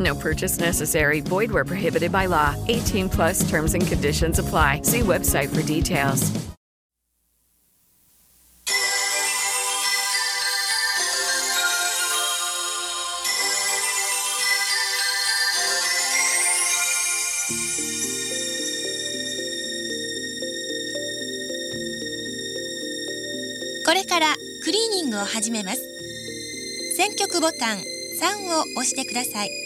No purchase necessary. Void where prohibited by law. 18 plus terms and conditions apply. See website for details. これからクリーニングを始めます。選曲ボタン3を押してください。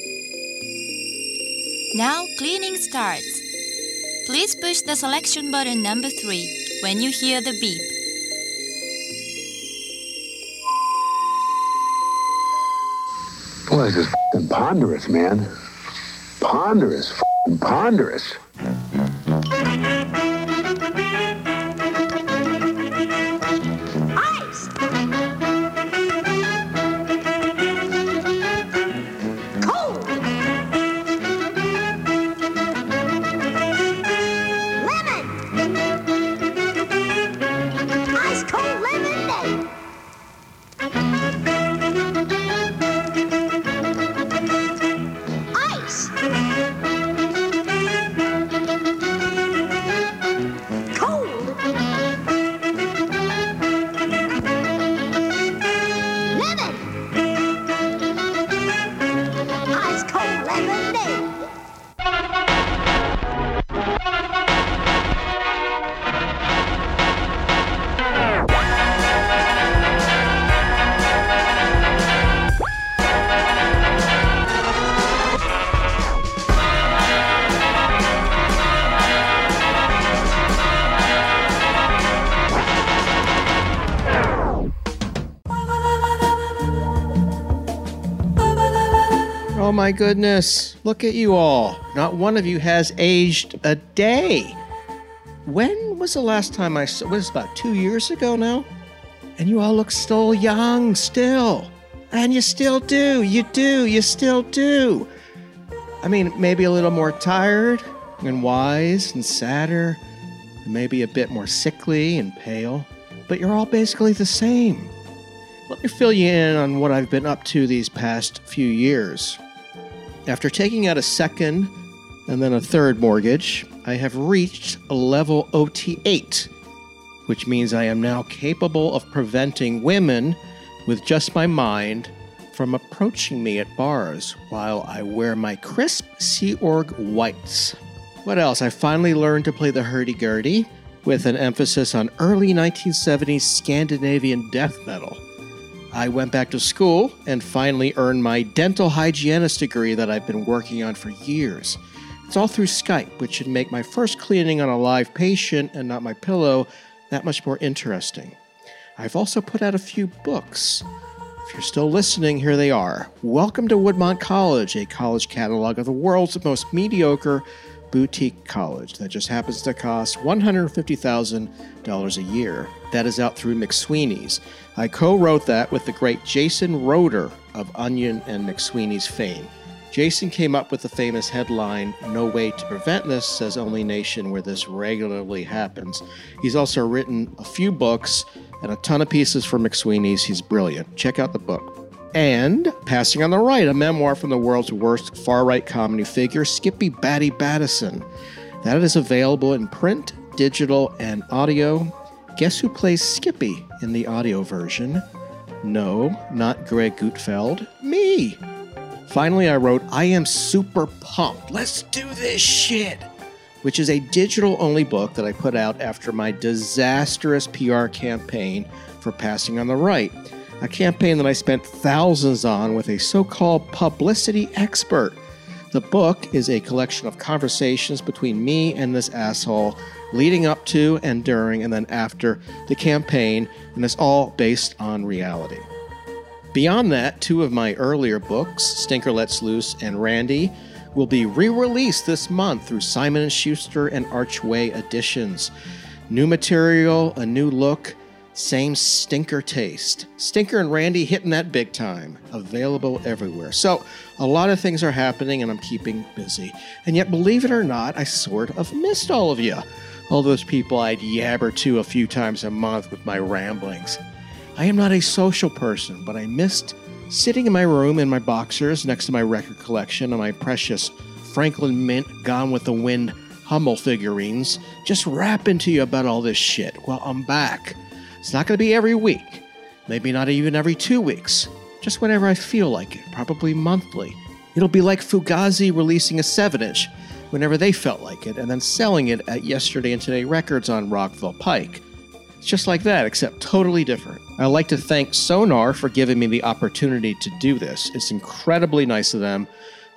Now cleaning starts. Please push the selection button number 3 when you hear the beep. Boy, this is ponderous, man. Ponderous, ponderous. My goodness. Look at you all. Not one of you has aged a day. When was the last time I saw? Was about two years ago now? And you all look still young, still. And you still do. You do. You still do. I mean, maybe a little more tired and wise and sadder, maybe a bit more sickly and pale, but you're all basically the same. Let me fill you in on what I've been up to these past few years. After taking out a second and then a third mortgage, I have reached a level OT8, which means I am now capable of preventing women with just my mind from approaching me at bars while I wear my crisp Sea Org whites. What else? I finally learned to play the hurdy-gurdy with an emphasis on early 1970s Scandinavian death metal. I went back to school and finally earned my dental hygienist degree that I've been working on for years. It's all through Skype, which should make my first cleaning on a live patient and not my pillow that much more interesting. I've also put out a few books. If you're still listening, here they are. Welcome to Woodmont College, a college catalog of the world's most mediocre boutique college that just happens to cost $150,000 a year. That is out through McSweeney's. I co wrote that with the great Jason Roeder of Onion and McSweeney's fame. Jason came up with the famous headline, No Way to Prevent This, says only nation where this regularly happens. He's also written a few books and a ton of pieces for McSweeney's. He's brilliant. Check out the book. And Passing on the Right, a memoir from the world's worst far right comedy figure, Skippy Batty Battison. That is available in print, digital, and audio. Guess who plays Skippy in the audio version? No, not Greg Gutfeld. Me. Finally, I wrote, I am super pumped. Let's do this shit. which is a digital only book that I put out after my disastrous PR campaign for Passing on the Right, a campaign that I spent thousands on with a so called publicity expert. The book is a collection of conversations between me and this asshole leading up to and during and then after the campaign, and it's all based on reality. Beyond that, two of my earlier books, Stinker Lets Loose and Randy, will be re-released this month through Simon & Schuster and Archway Editions. New material, a new look, same stinker taste. Stinker and Randy hitting that big time. Available everywhere. So, a lot of things are happening and I'm keeping busy. And yet, believe it or not, I sort of missed all of you. All those people I'd yabber to a few times a month with my ramblings. I am not a social person, but I missed sitting in my room in my boxers next to my record collection and my precious Franklin Mint Gone with the Wind Hummel figurines, just rapping to you about all this shit. Well, I'm back. It's not going to be every week, maybe not even every two weeks, just whenever I feel like it, probably monthly. It'll be like Fugazi releasing a 7 inch whenever they felt like it and then selling it at Yesterday and Today Records on Rockville Pike. It's just like that, except totally different. I'd like to thank Sonar for giving me the opportunity to do this. It's incredibly nice of them,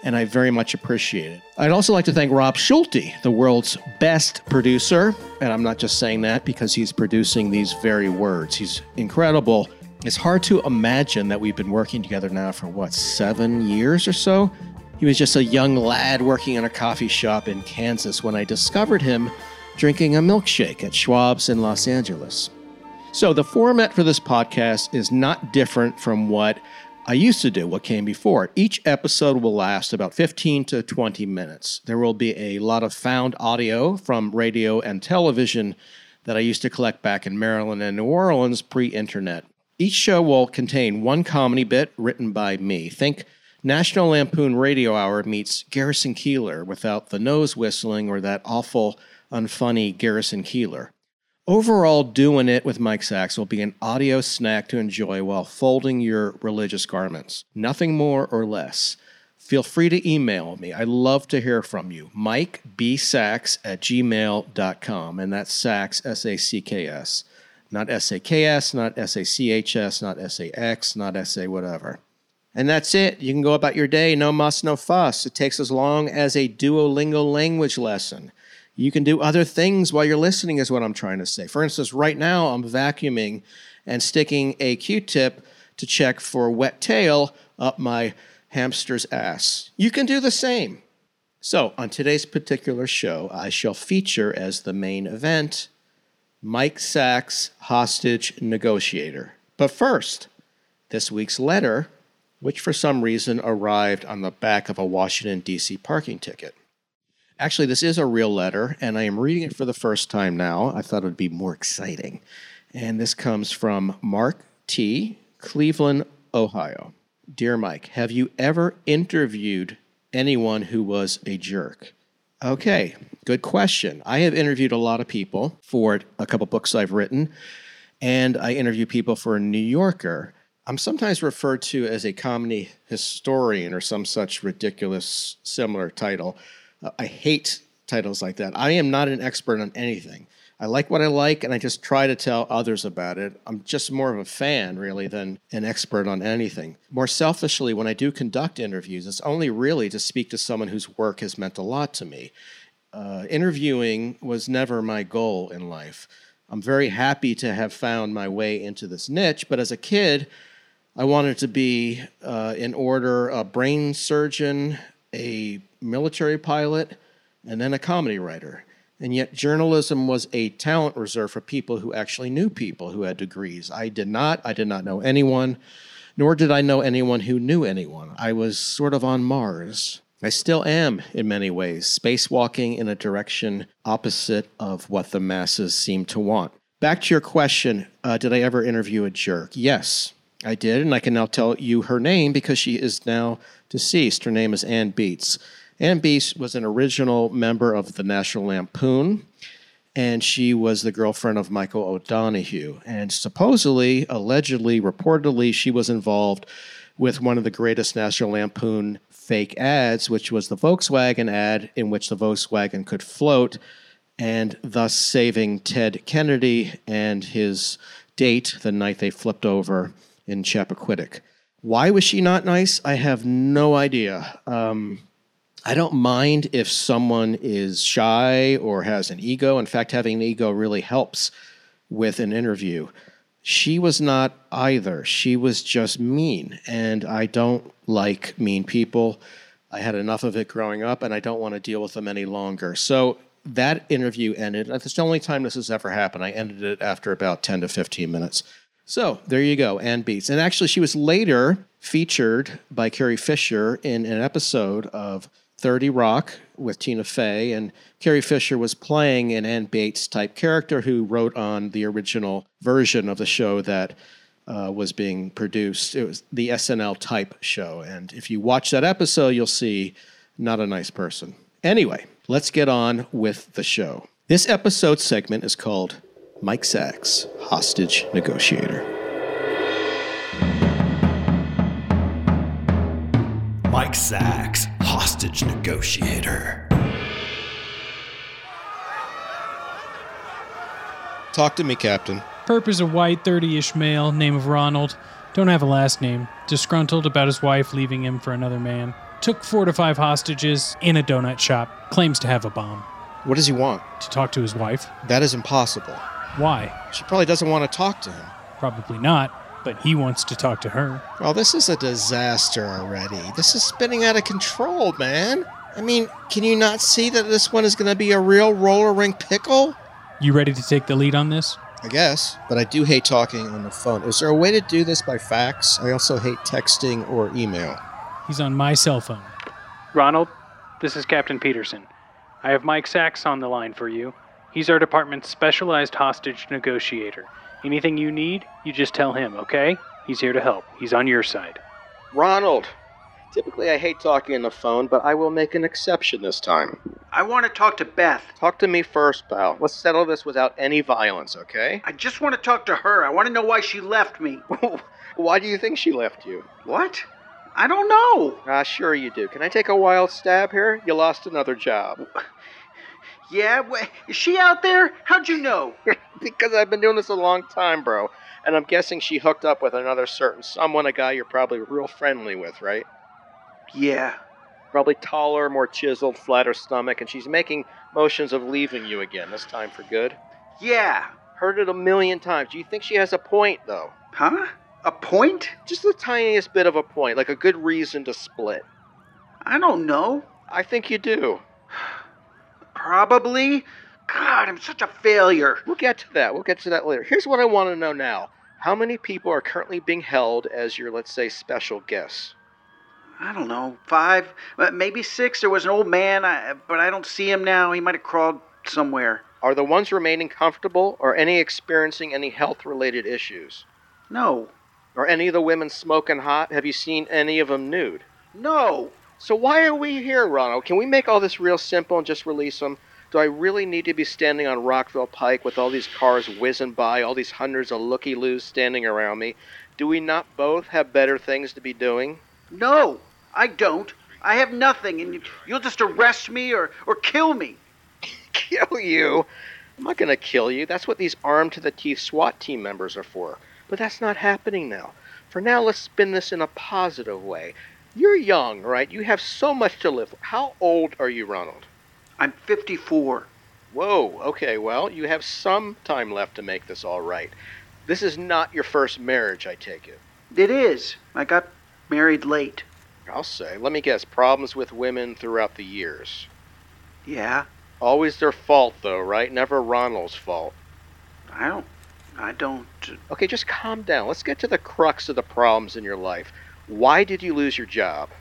and I very much appreciate it. I'd also like to thank Rob Schulte, the world's best producer, and I'm not just saying that because he's producing these very words. He's incredible. It's hard to imagine that we've been working together now for what, seven years or so? He was just a young lad working in a coffee shop in Kansas when I discovered him drinking a milkshake at Schwab's in Los Angeles. So, the format for this podcast is not different from what I used to do, what came before. Each episode will last about 15 to 20 minutes. There will be a lot of found audio from radio and television that I used to collect back in Maryland and New Orleans pre internet. Each show will contain one comedy bit written by me. Think National Lampoon Radio Hour meets Garrison Keillor without the nose whistling or that awful unfunny Garrison Keillor. Overall, doing it with Mike Sacks will be an audio snack to enjoy while folding your religious garments. Nothing more or less. Feel free to email me. I love to hear from you. Mike B. Sacks at gmail.com. And that's Sacks, S A C K S. Not S A K S, not S A C H S, not S A X, not S A whatever. And that's it. You can go about your day. No muss, no fuss. It takes as long as a Duolingo language lesson. You can do other things while you're listening, is what I'm trying to say. For instance, right now I'm vacuuming and sticking a Q tip to check for wet tail up my hamster's ass. You can do the same. So, on today's particular show, I shall feature as the main event Mike Sacks, hostage negotiator. But first, this week's letter, which for some reason arrived on the back of a Washington, D.C. parking ticket. Actually, this is a real letter, and I am reading it for the first time now. I thought it would be more exciting. And this comes from Mark T., Cleveland, Ohio. Dear Mike, have you ever interviewed anyone who was a jerk? Okay, good question. I have interviewed a lot of people for a couple books I've written, and I interview people for a New Yorker. I'm sometimes referred to as a comedy historian or some such ridiculous similar title. Uh, I hate titles like that. I am not an expert on anything. I like what I like, and I just try to tell others about it. I'm just more of a fan, really, than an expert on anything. More selfishly, when I do conduct interviews, it's only really to speak to someone whose work has meant a lot to me. Uh, interviewing was never my goal in life. I'm very happy to have found my way into this niche, but as a kid, I wanted to be, uh, in order, a brain surgeon, a military pilot, and then a comedy writer. And yet, journalism was a talent reserve for people who actually knew people who had degrees. I did not. I did not know anyone, nor did I know anyone who knew anyone. I was sort of on Mars. I still am in many ways, spacewalking in a direction opposite of what the masses seem to want. Back to your question uh, Did I ever interview a jerk? Yes, I did. And I can now tell you her name because she is now deceased. Her name is Ann Beatts. Ann Beatts was an original member of the National Lampoon, and she was the girlfriend of Michael O'Donoghue. And supposedly, allegedly, reportedly, she was involved with one of the greatest National Lampoon fake ads, which was the Volkswagen ad in which the Volkswagen could float and thus saving Ted Kennedy and his date the night they flipped over in Chappaquiddick. Why was she not nice? I have no idea. Um, I don't mind if someone is shy or has an ego. In fact, having an ego really helps with an interview. She was not either. She was just mean. And I don't like mean people. I had enough of it growing up, and I don't want to deal with them any longer. So that interview ended. That's the only time this has ever happened. I ended it after about 10 to 15 minutes. So there you go, Ann Beatts. And actually, she was later featured by Carrie Fisher in an episode of 30 Rock with Tina Fey. And Carrie Fisher was playing an Ann Beatts type character who wrote on the original version of the show that uh, was being produced. It was the SNL type show. And if you watch that episode, you'll see not a nice person. Anyway, let's get on with the show. This episode segment is called Mike Sacks, Hostage Negotiator. Mike Sacks, hostage negotiator. Talk to me, Captain. Perp is a white, 30 ish male, name of Ronald. Don't have a last name. Disgruntled about his wife leaving him for another man. Took four to five hostages in a donut shop. Claims to have a bomb. What does he want? To talk to his wife. That is impossible. Why? She probably doesn't want to talk to him. Probably not, but he wants to talk to her. Well, this is a disaster already. This is spinning out of control, man. I mean, can you not see that this one is going to be a real roller rink pickle? You ready to take the lead on this? I guess, but I do hate talking on the phone. Is there a way to do this by fax? I also hate texting or email. He's on my cell phone. Ronald, this is Captain Peterson. I have Mike Sacks on the line for you. He's our department's specialized hostage negotiator. Anything you need, you just tell him, okay? He's here to help. He's on your side. Ronald, typically I hate talking on the phone, but I will make an exception this time. I want to talk to Beth. Talk to me first, pal. Let's settle this without any violence, okay? I just want to talk to her. I want to know why she left me. Why do you think she left you? What? I don't know. Ah, sure you do. Can I take a wild stab here? You lost another job. Yeah, wh- is she out there? How'd you know? because I've been doing this a long time, bro. And I'm guessing she hooked up with another certain someone, a guy you're probably real friendly with, right? Yeah. Probably taller, more chiseled, flatter stomach, and she's making motions of leaving you again, this time for good. Yeah. Heard it a million times. Do you think she has a point, though? Huh? A point? Just the tiniest bit of a point, like a good reason to split. I don't know. I think you do. Probably. God, I'm such a failure. We'll get to that. We'll get to that later. Here's what I want to know now. How many people are currently being held as your, let's say, special guests? I don't know. Five, maybe six. There was an old man, I, but I don't see him now. He might have crawled somewhere. Are the ones remaining comfortable or any experiencing any health related issues? No. Are any of the women smoking hot? Have you seen any of them nude? No. So why are we here, Ronald? Can we make all this real simple and just release them? Do I really need to be standing on Rockville Pike with all these cars whizzing by, all these hundreds of looky loos standing around me? Do we not both have better things to be doing? No, I don't. I have nothing, and you, you'll just arrest me or, or kill me. kill you? I'm not going to kill you. That's what these armed to the teeth SWAT team members are for. But that's not happening now. For now, let's spin this in a positive way. You're young, right? You have so much to live. How old are you, Ronald? I'm 54. Whoa, okay, well, you have some time left to make this all right. This is not your first marriage, I take it. It is. I got married late. I'll say. Let me guess, problems with women throughout the years. Yeah. Always their fault, though, right? Never Ronald's fault. I don't. I don't. uh, Okay, just calm down. Let's get to the crux of the problems in your life. Why did you lose your job?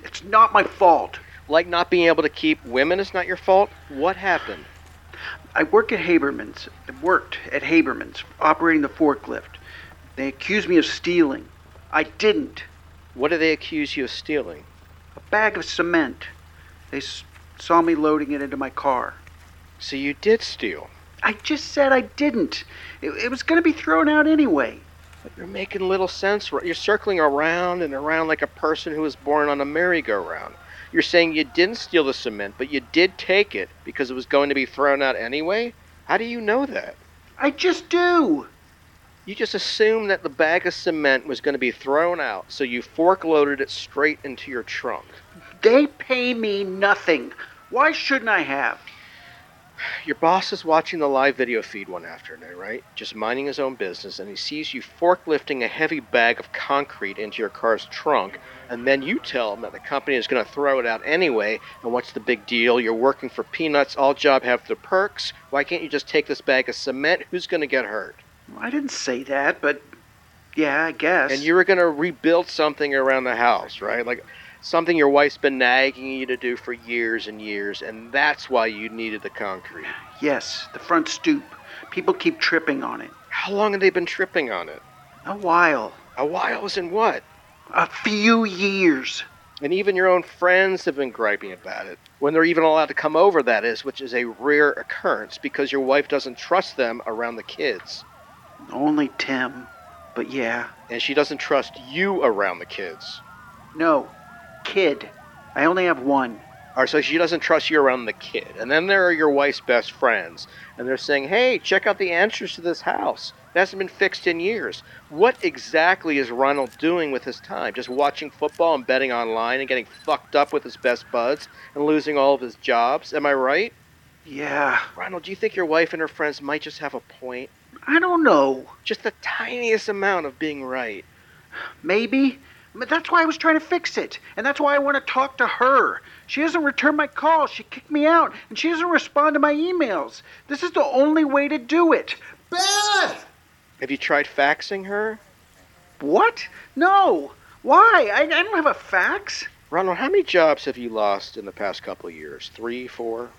It's not my fault. Like not being able to keep women is not your fault? What happened? I work at Haberman's. I worked at Haberman's, operating the forklift. They accused me of stealing. I didn't. What do they accuse you of stealing? A bag of cement. They s- saw me loading it into my car. So you did steal. I just said I didn't. It, it was going to be thrown out anyway. But you're making little sense. You're circling around and around like a person who was born on a merry-go-round. You're saying you didn't steal the cement, but you did take it because it was going to be thrown out anyway? How do you know that? I just do. You just assumed that the bag of cement was going to be thrown out, so you fork loaded it straight into your trunk. They pay me nothing. Why shouldn't I have? Your boss is watching the live video feed one afternoon, right? Just minding his own business, and he sees you forklifting a heavy bag of concrete into your car's trunk, and then you tell him that the company is going to throw it out anyway, and what's the big deal? You're working for peanuts, all job have the perks. Why can't you just take this bag of cement? Who's going to get hurt? I didn't say that, but yeah, I guess. And you were going to rebuild something around the house, right? Like something your wife's been nagging you to do for years and years, and that's why you needed the concrete. Yes, the front stoop. People keep tripping on it. How long have they been tripping on it? A while. A while is in what? A few years. And even your own friends have been griping about it. When they're even allowed to come over, that is, which is a rare occurrence because your wife doesn't trust them around the kids. Only Tim. But yeah. And she doesn't trust you around the kids. No, kid. I only have one. All right, so she doesn't trust you around the kid. And then there are your wife's best friends. And they're saying, hey, check out the answers to this house. It hasn't been fixed in years. What exactly is Ronald doing with his time? Just watching football and betting online and getting fucked up with his best buds and losing all of his jobs? Am I right? Yeah. Ronald, do you think your wife and her friends might just have a point? I don't know. Just the tiniest amount of being right. Maybe. But that's why I was trying to fix it. And that's why I want to talk to her. She doesn't return my calls. She kicked me out. And she doesn't respond to my emails. This is the only way to do it. Beth! Have you tried faxing her? What? No. Why? I, I don't have a fax. Ronald, how many jobs have you lost in the past couple of years? Three, four?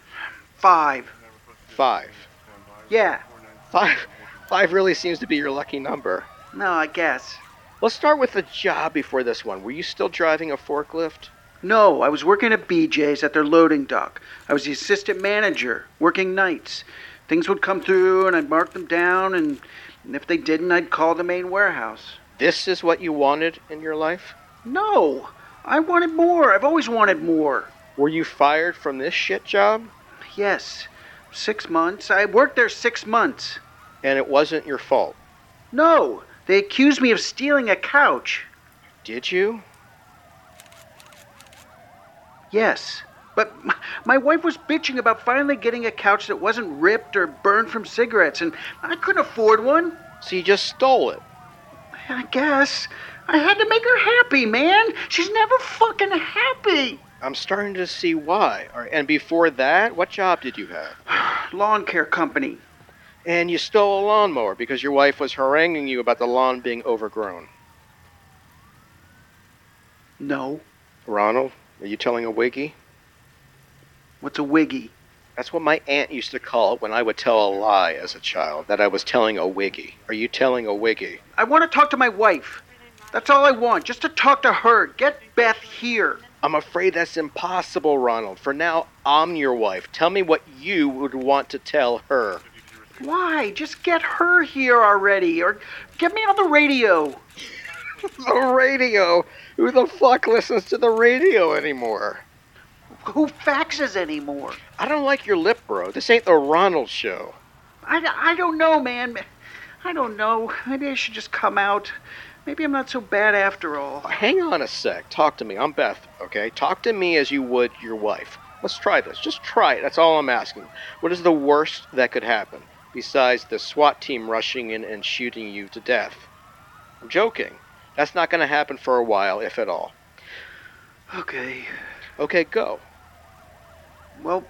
Five. Five. Yeah. Five. Five really seems to be your lucky number. No, I guess. Let's start with the job before this one. Were you still driving a forklift? No, I was working at BJ's at their loading dock. I was the assistant manager, working nights. Things would come through and I'd mark them down, and, and if they didn't, I'd call the main warehouse. This is what you wanted in your life? No, I wanted more. I've always wanted more. Were you fired from this shit job? Yes, six months. I worked there six months. And it wasn't your fault? No, they accused me of stealing a couch. Did you? Yes. But my wife was bitching about finally getting a couch that wasn't ripped or burned from cigarettes, and I couldn't afford one. So you just stole it? I guess. I had to make her happy, man. She's never fucking happy. I'm starting to see why. And before that, what job did you have? Lawn care company. And you stole a lawnmower because your wife was haranguing you about the lawn being overgrown. No. Ronald, are you telling a wiggy? What's a wiggy? That's what my aunt used to call it when I would tell a lie as a child, that I was telling a wiggy. Are you telling a wiggy? I want to talk to my wife. That's all I want, just to talk to her. Get Beth here. I'm afraid that's impossible, Ronald. For now, I'm your wife. Tell me what you would want to tell her. Why? Just get her here already, or get me on the radio. the radio? Who the fuck listens to the radio anymore? Who faxes anymore? I don't like your lip, bro. This ain't the Ronald show. I, I don't know, man. I don't know. Maybe I should just come out. Maybe I'm not so bad after all. Hang on a sec. Talk to me. I'm Beth, okay? Talk to me as you would your wife. Let's try this. Just try it. That's all I'm asking. What is the worst that could happen besides the SWAT team rushing in and shooting you to death? I'm joking. That's not going to happen for a while, if at all. Okay. Okay, go. Well,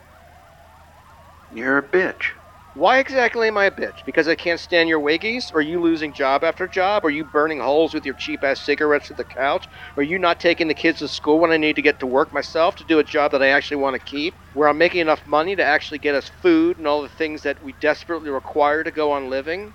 you're a bitch. Why exactly am I a bitch? Because I can't stand your wiggies? Or you losing job after job? Or you burning holes with your cheap ass cigarettes at the couch? Or you not taking the kids to school when I need to get to work myself to do a job that I actually want to keep? Where I'm making enough money to actually get us food and all the things that we desperately require to go on living?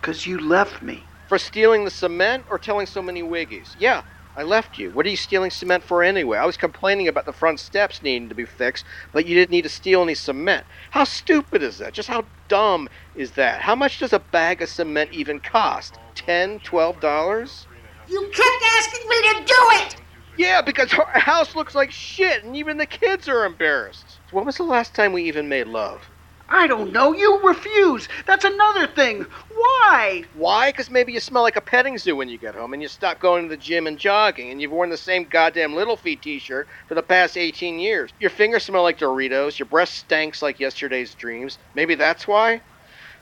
Because you left me. For stealing the cement or telling so many wiggies? Yeah, I left you. What are you stealing cement for anyway? I was complaining about the front steps needing to be fixed, but you didn't need to steal any cement. How stupid is that? Just how dumb is that? How much does a bag of cement even cost? ten, twelve dollars? You kept asking me to do it! Yeah, because our house looks like shit, and even the kids are embarrassed. When was the last time we even made love? I don't know. You refuse. That's another thing. Why? Why? Because maybe you smell like a petting zoo when you get home, and you stop going to the gym and jogging, and you've worn the same goddamn Little Feat t-shirt for the past 18 years. Your fingers smell like Doritos. Your breath stinks like yesterday's dreams. Maybe that's why.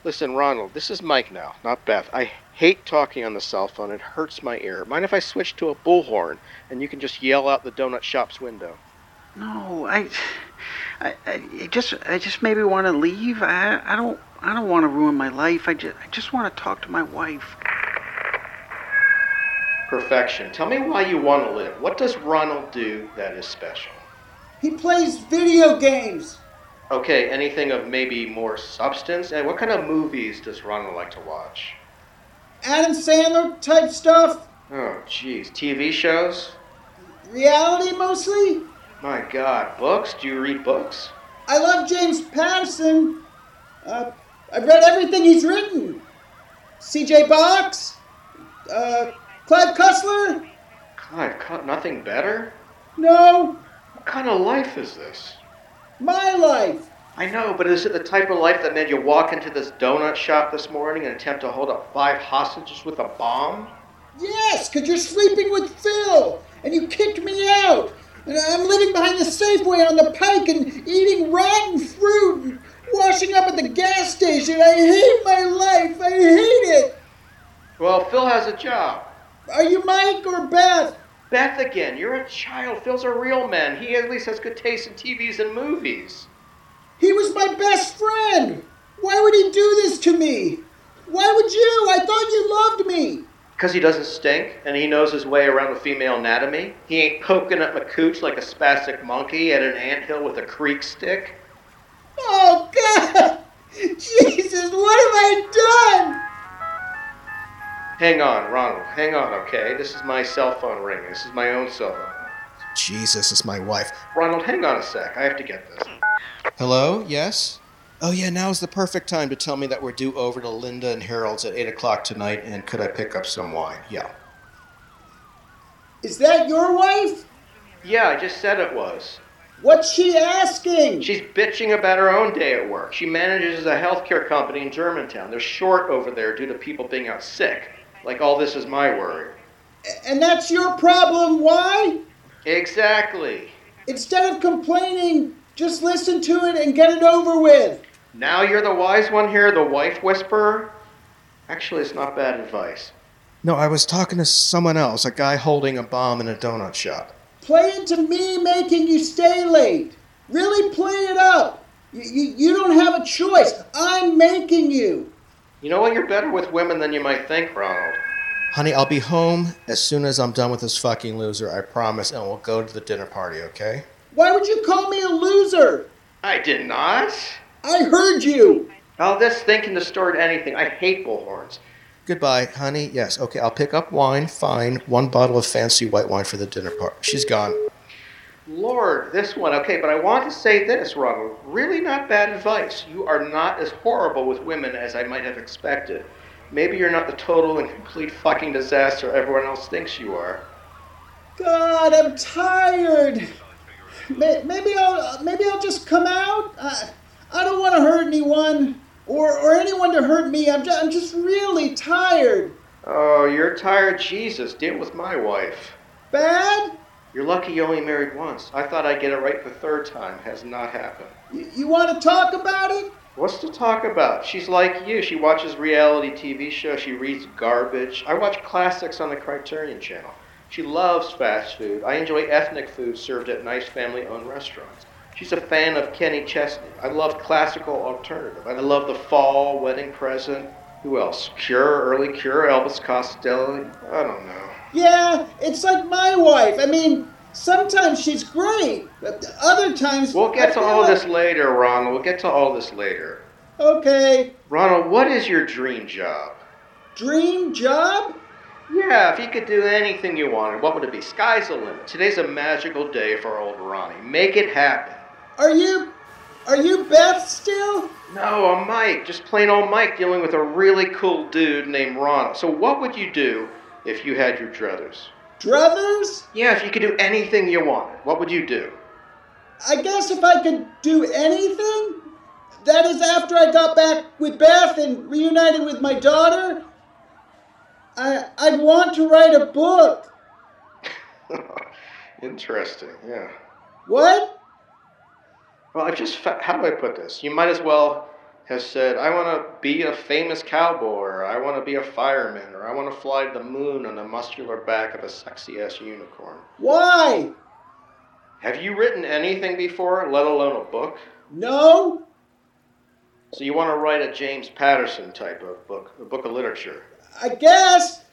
Listen, Ronald, this is Mike now, not Beth. I hate talking on the cell phone. It hurts my ear. Mind if I switch to a bullhorn and you can just yell out the donut shop's window? No, I, I, I just, I just maybe want to leave. I, I don't, I don't want to ruin my life. I just, I just want to talk to my wife. Perfection. Tell me why you want to live. What does Ronald do that is special? He plays video games. Okay, anything of maybe more substance? And what kind of movies does Ronald like to watch? Adam Sandler type stuff. Oh, jeez. TV shows? Reality mostly. My God. Books? Do you read books? I love James Patterson. Uh, I've read everything he's written. C.J. Box. Uh, Clive Cussler. Clive, nothing better? No. What kind of life is this? My life. I know, but is it the type of life that made you walk into this donut shop this morning and attempt to hold up five hostages with a bomb? Yes, because you're sleeping with Phil, and you kicked me out. And I'm living behind the Safeway on the pike and eating rotten fruit and washing up at the gas station. I hate my life. I hate it. Well, Phil has a job. Are you Mike or Beth? Beth again. You're a child. Phil's a real man. He at least has good taste in TVs and movies. He was my best friend. Why would he do this to me? Why would you? I thought you loved me. Because he doesn't stink and he knows his way around the female anatomy. He ain't poking at my cooch like a spastic monkey at an anthill with a creek stick. Oh, God! Jesus, what have I done? Hang on, Ronald. Hang on, okay? This is my cell phone ringing. This is my own cell phone. Jesus, it's my wife. Ronald, hang on a sec. I have to get this. Hello? Yes? Oh, yeah, now's the perfect time to tell me that we're due over to Linda and Harold's at 8 o'clock tonight, and could I pick up some wine? Yeah. Is that your wife? Yeah, I just said it was. What's she asking? She's bitching about her own day at work. She manages a healthcare company in Germantown. They're short over there due to people being out sick. Like all this is my worry. And that's your problem, why? Exactly. Instead of complaining, just listen to it and get it over with. Now you're the wise one here, the wife whisperer? Actually, it's not bad advice. No, I was talking to someone else, a guy holding a bomb in a donut shop. Play into me making you stay late. Really play it up. You, you, you don't have a choice. I'm making you. You know what? You're better with women than you might think, Ronald. Honey, I'll be home as soon as I'm done with this fucking loser, I promise, and we'll go to the dinner party, okay? Why would you call me a loser? I did not. I heard you. All this thinking distort anything. I hate bullhorns. Goodbye, honey. Yes, okay, I'll pick up wine. Fine. One bottle of fancy white wine for the dinner party. She's gone. Lord, this one. Okay, but I want to say this, Ronald. Really not bad advice. You are not as horrible with women as I might have expected. Maybe you're not the total and complete fucking disaster everyone else thinks you are. God, I'm tired. Maybe I'll maybe I'll just come out. I, I don't want to hurt anyone or or anyone to hurt me. I'm just, I'm just really tired. Oh, you're tired, Jesus. Deal with my wife. Bad? You're lucky you only married once. I thought I'd get it right the third time. Has not happened. You, you want to talk about it? What's to talk about? She's like you. She watches reality TV shows. She reads garbage. I watch classics on the Criterion Channel. She loves fast food. I enjoy ethnic food served at nice family owned restaurants. She's a fan of Kenny Chesney. I love classical alternative. I love The Fall, Wedding Present. Who else? Cure, Early Cure, Elvis Costello. I don't know. Yeah, it's like my wife. I mean, sometimes she's great, but other times. We'll get I to all like... this later, Ronald. We'll get to all this later. Okay. Ronald, what is your dream job? Dream job? Yeah, if you could do anything you wanted, what would it be? Sky's the limit. Today's a magical day for old Ronnie. Make it happen. Are you Are you Beth still? No, I'm Mike. Just plain old Mike dealing with a really cool dude named Ronald. So, what would you do if you had your druthers? Druthers? Yeah, if you could do anything you wanted, what would you do? I guess if I could do anything, that is after I got back with Beth and reunited with my daughter, I, I'd want to write a book. Interesting, yeah. What? Well, I just, how do I put this? You might as well have said, I want to be a famous cowboy, or I want to be a fireman, or I want to fly to the moon on the muscular back of a sexy ass unicorn. Why? Have you written anything before, let alone a book? No? So you want to write a James Patterson type of book, a book of literature? I guess.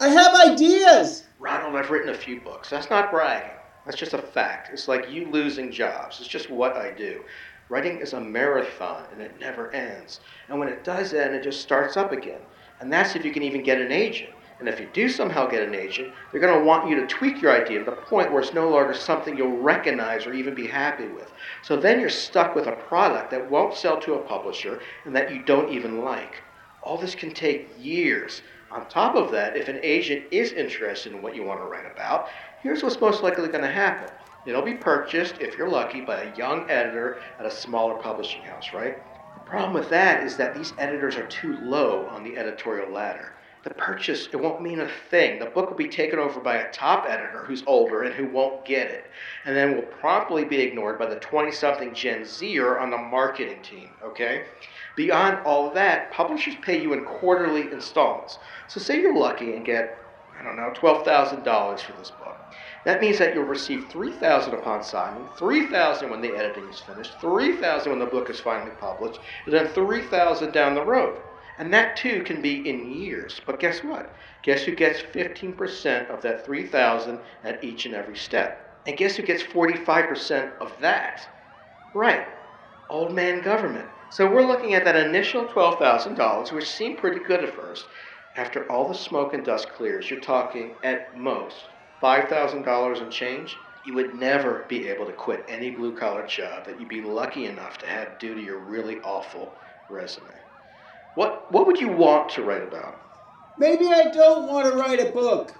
I have ideas. Ronald, I've written a few books. That's not bragging. That's just a fact. It's like you losing jobs. It's just what I do. Writing is a marathon and it never ends. And when it does end, it just starts up again. And that's if you can even get an agent. And if you do somehow get an agent, they're going to want you to tweak your idea to the point where it's no longer something you'll recognize or even be happy with. So then you're stuck with a product that won't sell to a publisher and that you don't even like. All this can take years. On top of that, if an agent is interested in what you want to write about, here's what's most likely going to happen. It'll be purchased, if you're lucky, by a young editor at a smaller publishing house, right? The problem with that is that these editors are too low on the editorial ladder. The purchase, it won't mean a thing. The book will be taken over by a top editor who's older and who won't get it, and then will promptly be ignored by the 20 something Gen Zer on the marketing team, okay? Beyond all that, publishers pay you in quarterly installments. So say you're lucky and get, I don't know, $12,000 for this book. That means that you'll receive 3000 upon signing, 3000 when the editing is finished, 3000 when the book is finally published, and then 3000 down the road. And that too can be in years. But guess what? Guess who gets 15% of that 3000 at each and every step? And guess who gets 45% of that? Right. Old man government. So we're looking at that initial $12,000, which seemed pretty good at first. After all the smoke and dust clears, you're talking at most $5,000 and change. You would never be able to quit any blue collar job that you'd be lucky enough to have due to your really awful resume. What, what would you want to write about? Maybe I don't want to write a book.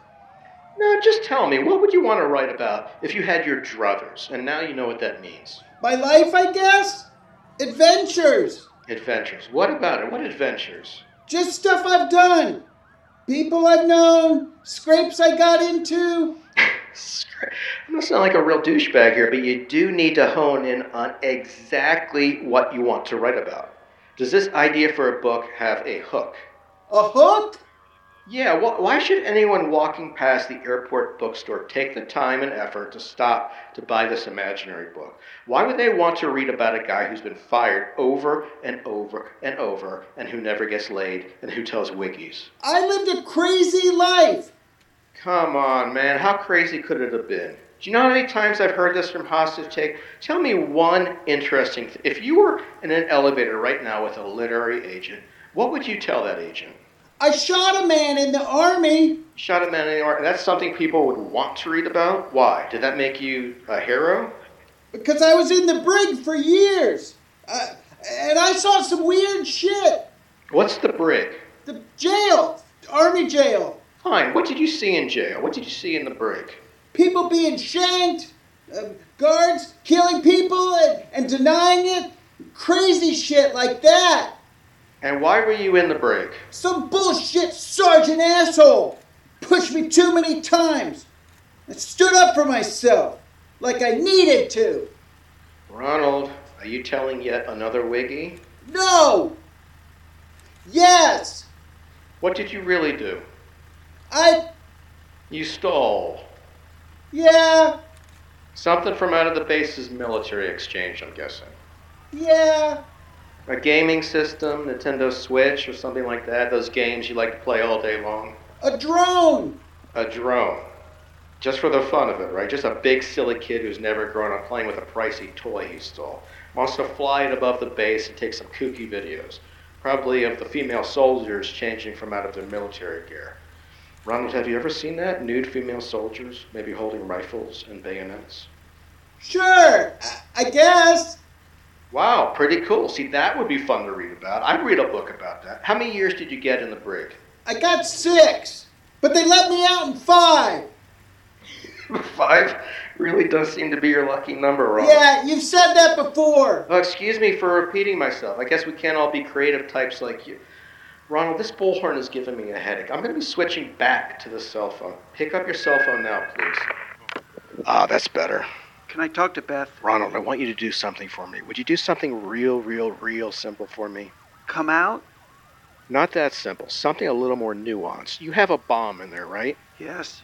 No, just tell me, what would you want to write about if you had your druthers? And now you know what that means. My life, I guess? Adventures. Adventures. What about it? What adventures? Just stuff I've done. People I've known, scrapes I got into. I'm gonna sound like a real douchebag here, but you do need to hone in on exactly what you want to write about. Does this idea for a book have a hook? A hook? Yeah, wh- why should anyone walking past the airport bookstore take the time and effort to stop to buy this imaginary book? Why would they want to read about a guy who's been fired over and over and over and who never gets laid and who tells wiggies? I lived a crazy life. Come on, man, how crazy could it have been? Do you know how many times I've heard this from hostage take? Tell me one interesting th- If you were in an elevator right now with a literary agent, what would you tell that agent? I shot a man in the army. Shot a man in the army. That's something people would want to read about? Why? Did that make you a hero? Because I was in the brig for years. Uh, and I saw some weird shit. What's the brig? The jail. Army jail. Fine. What did you see in jail? What did you see in the brig? People being shanked. Uh, guards killing people and, and denying it. Crazy shit like that. And why were you in the brig? Some bullshit sergeant asshole pushed me too many times. I stood up for myself like I needed to. Ronald, are you telling yet another wiggy? No! Yes! What did you really do? I. You stole. Yeah, Something from out of the base's military exchange, I'm guessing. yeah. A gaming system, Nintendo Switch, or something like that. Those games you like to play all day long. A drone! A drone. Just for the fun of it, right? Just a big silly kid who's never grown up playing with a pricey toy he stole. Wants to fly it above the base and take some kooky videos. Probably of the female soldiers changing from out of their military gear. Ronald, have you ever seen that? Nude female soldiers, maybe holding rifles and bayonets? Sure, I, I guess. Wow, pretty cool. See, that would be fun to read about. I'd read a book about that. How many years did you get in the brig? I got six, but they let me out in five. Five really does seem to be your lucky number, Ronald. Yeah, you've said that before. Oh, excuse me for repeating myself. I guess we can't all be creative types like you. Ronald, this bullhorn is giving me a headache. I'm going to be switching back to the cell phone. Pick up your cell phone now, please. Ah, that's better. Can I talk to Beth? Ronald, I want you to do something for me. Would you do something real, real, real simple for me? Come out? Not that simple. Something a little more nuanced. You have a bomb in there, right? Yes.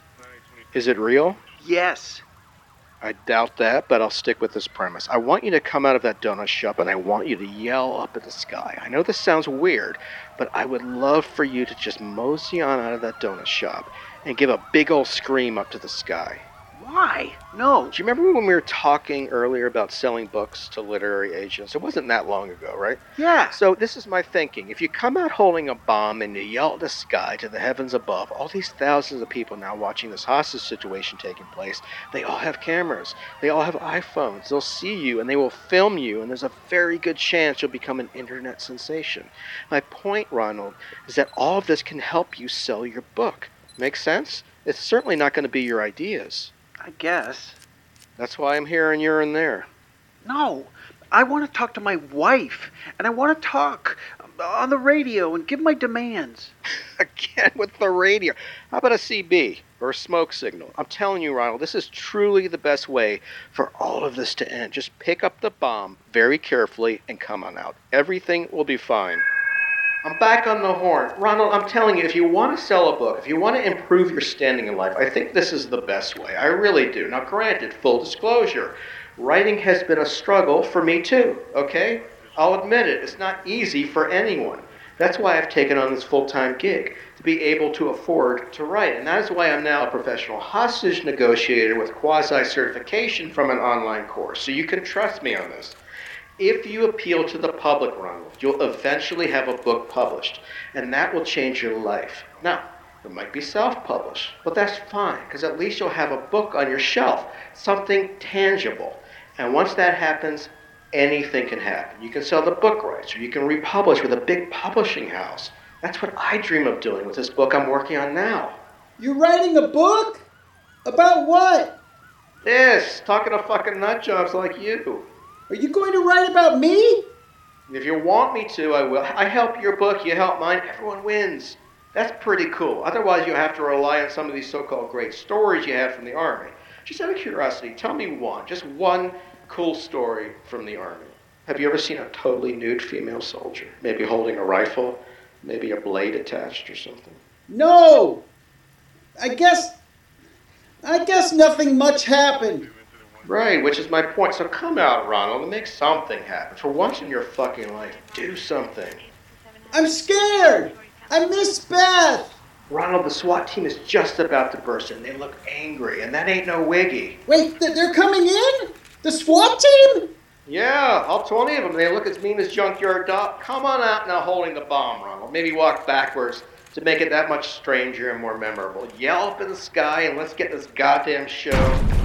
Is it real? Yes. I doubt that, but I'll stick with this premise. I want you to come out of that donut shop and I want you to yell up at the sky. I know this sounds weird, but I would love for you to just mosey on out of that donut shop and give a big old scream up to the sky. Why? No. Do you remember when we were talking earlier about selling books to literary agents? It wasn't that long ago, right? Yeah. So this is my thinking. If you come out holding a bomb and you yell at the sky to the heavens above, all these thousands of people now watching this hostage situation taking place, they all have cameras. They all have iPhones. They'll see you and they will film you, and there's a very good chance you'll become an internet sensation. My point, Ronald, is that all of this can help you sell your book. Make sense? It's certainly not going to be your ideas. I guess. That's why I'm here and you're in there. No. I want to talk to my wife, and I want to talk on the radio and give my demands. Again with the radio. How about a CB or a smoke signal? I'm telling you, Ronald, this is truly the best way for all of this to end. Just pick up the bomb very carefully and come on out. Everything will be fine. I'm back on the horn. Ronald, I'm telling you, if you want to sell a book, if you want to improve your standing in life, I think this is the best way. I really do. Now, granted, full disclosure, writing has been a struggle for me too, okay? I'll admit it. It's not easy for anyone. That's why I've taken on this full time gig, to be able to afford to write. And that is why I'm now a professional hostage negotiator with quasi certification from an online course. So you can trust me on this. If you appeal to the public, Ronald, you'll eventually have a book published, and that will change your life. Now, it might be self published, but that's fine, because at least you'll have a book on your shelf, something tangible. And once that happens, anything can happen. You can sell the book rights, or you can republish with a big publishing house. That's what I dream of doing with this book I'm working on now. You're writing a book? About what? This, talking to fucking nutjobs like you. Are you going to write about me? If you want me to, I will. I help your book, you help mine, everyone wins. That's pretty cool. Otherwise, you'll have to rely on some of these so called great stories you had from the Army. Just out of curiosity, tell me one, just one cool story from the Army. Have you ever seen a totally nude female soldier? Maybe holding a rifle, maybe a blade attached or something? No! I guess. I guess nothing much happened. Right, which is my point. So come out, Ronald, and make something happen. For once in your fucking life, do something. I'm scared! I miss Beth! Ronald, the SWAT team is just about to burst in. They look angry, and that ain't no wiggy. Wait, they're coming in? The SWAT team? Yeah, all 20 of them. They look as mean as Junkyard Dog. Come on out now holding the bomb, Ronald. Maybe walk backwards to make it that much stranger and more memorable. Yell up in the sky and let's get this goddamn show.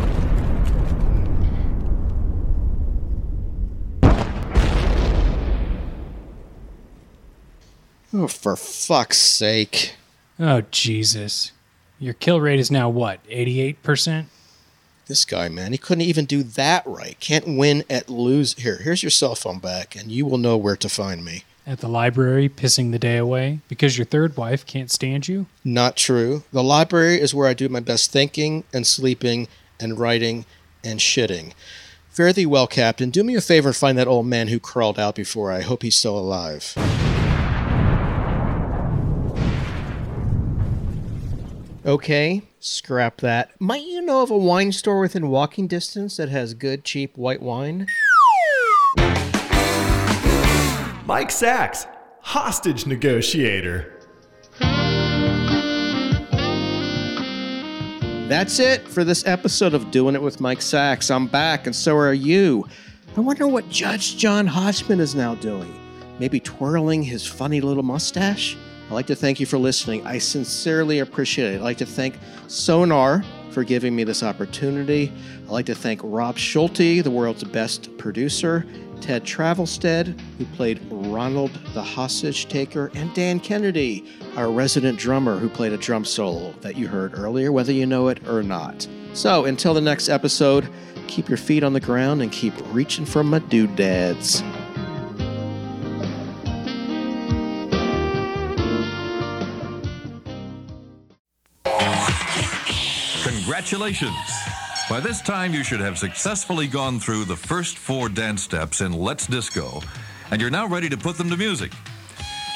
Oh, for fuck's sake. Oh, Jesus. Your kill rate is now what, 88%? This guy, man, he couldn't even do that right. Can't win at lose. Here, here's your cell phone back, and you will know where to find me. At the library, pissing the day away because your third wife can't stand you? Not true. The library is where I do my best thinking and sleeping and writing and shitting. Fare thee well, Captain. Do me a favor and find that old man who crawled out before. I hope he's still alive. Okay, scrap that. Might you know of a wine store within walking distance that has good, cheap white wine? Mike Sacks, hostage negotiator. That's it for this episode of Doing It with Mike Sacks. I'm back, and so are you. I wonder what Judge John Hodgman is now doing. Maybe twirling his funny little mustache? I'd like to thank you for listening. I sincerely appreciate it. I'd like to thank Sonar for giving me this opportunity. I'd like to thank Rob Schulte, the world's best producer, Ted Travelstead, who played Ronald the hostage taker, and Dan Kennedy, our resident drummer who played a drum solo that you heard earlier, whether you know it or not. So until the next episode, keep your feet on the ground and keep reaching for my doodads. Congratulations! By this time, you should have successfully gone through the first four dance steps in Let's Disco, and you're now ready to put them to music.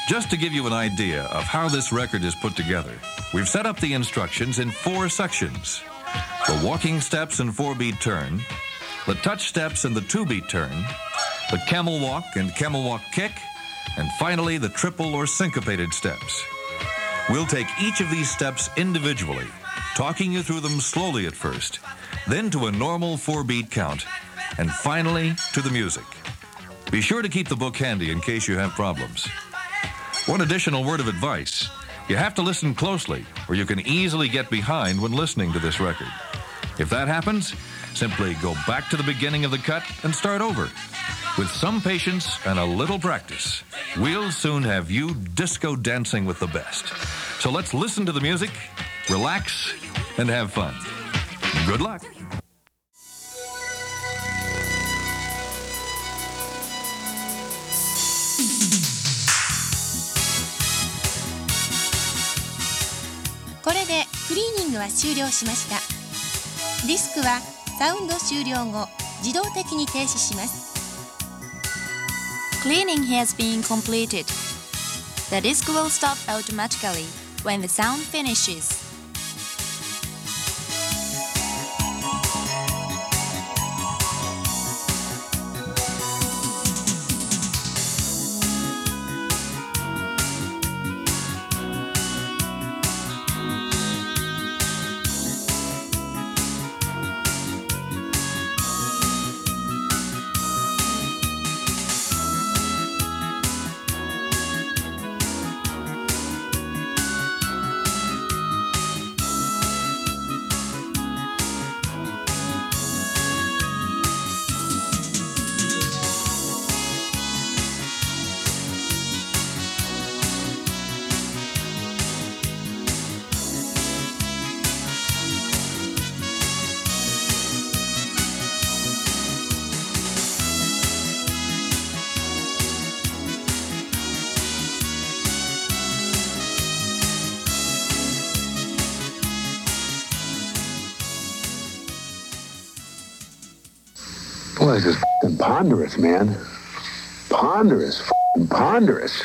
Just to give you an idea of how this record is put together, we've set up the instructions in four sections the walking steps and four beat turn, the touch steps and the two beat turn, the camel walk and camel walk kick, and finally the triple or syncopated steps. We'll take each of these steps individually, talking you through them slowly at first, then to a normal four beat count, and finally to the music. Be sure to keep the book handy in case you have problems. One additional word of advice you have to listen closely, or you can easily get behind when listening to this record. If that happens, simply go back to the beginning of the cut and start over. With some patience and a little practice, we'll soon have you disco dancing with the best. So let's listen to the music, relax, and have fun. Good luck. これでクリーニングは終了しましたディスクはサウンド終了後自動的に停止します Cleaning has been completed The disc will stop automatically when the sound finishes This is f***ing ponderous, man. Ponderous, f***ing ponderous.